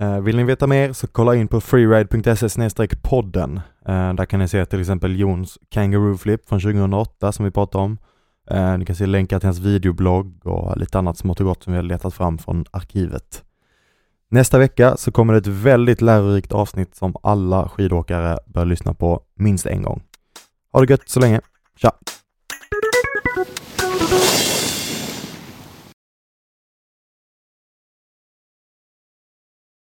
Eh, Vill ni veta mer så kolla in på freeride.se podden. Eh, Där kan ni se till exempel Jons Kangaroo Flip från 2008 som vi pratade om. Eh, Ni kan se länkar till hans videoblogg och lite annat smått och gott som vi har letat fram från arkivet. Nästa vecka så kommer det ett väldigt lärorikt avsnitt som alla skidåkare bör lyssna på minst en gång. Ha det gött så länge. Tja!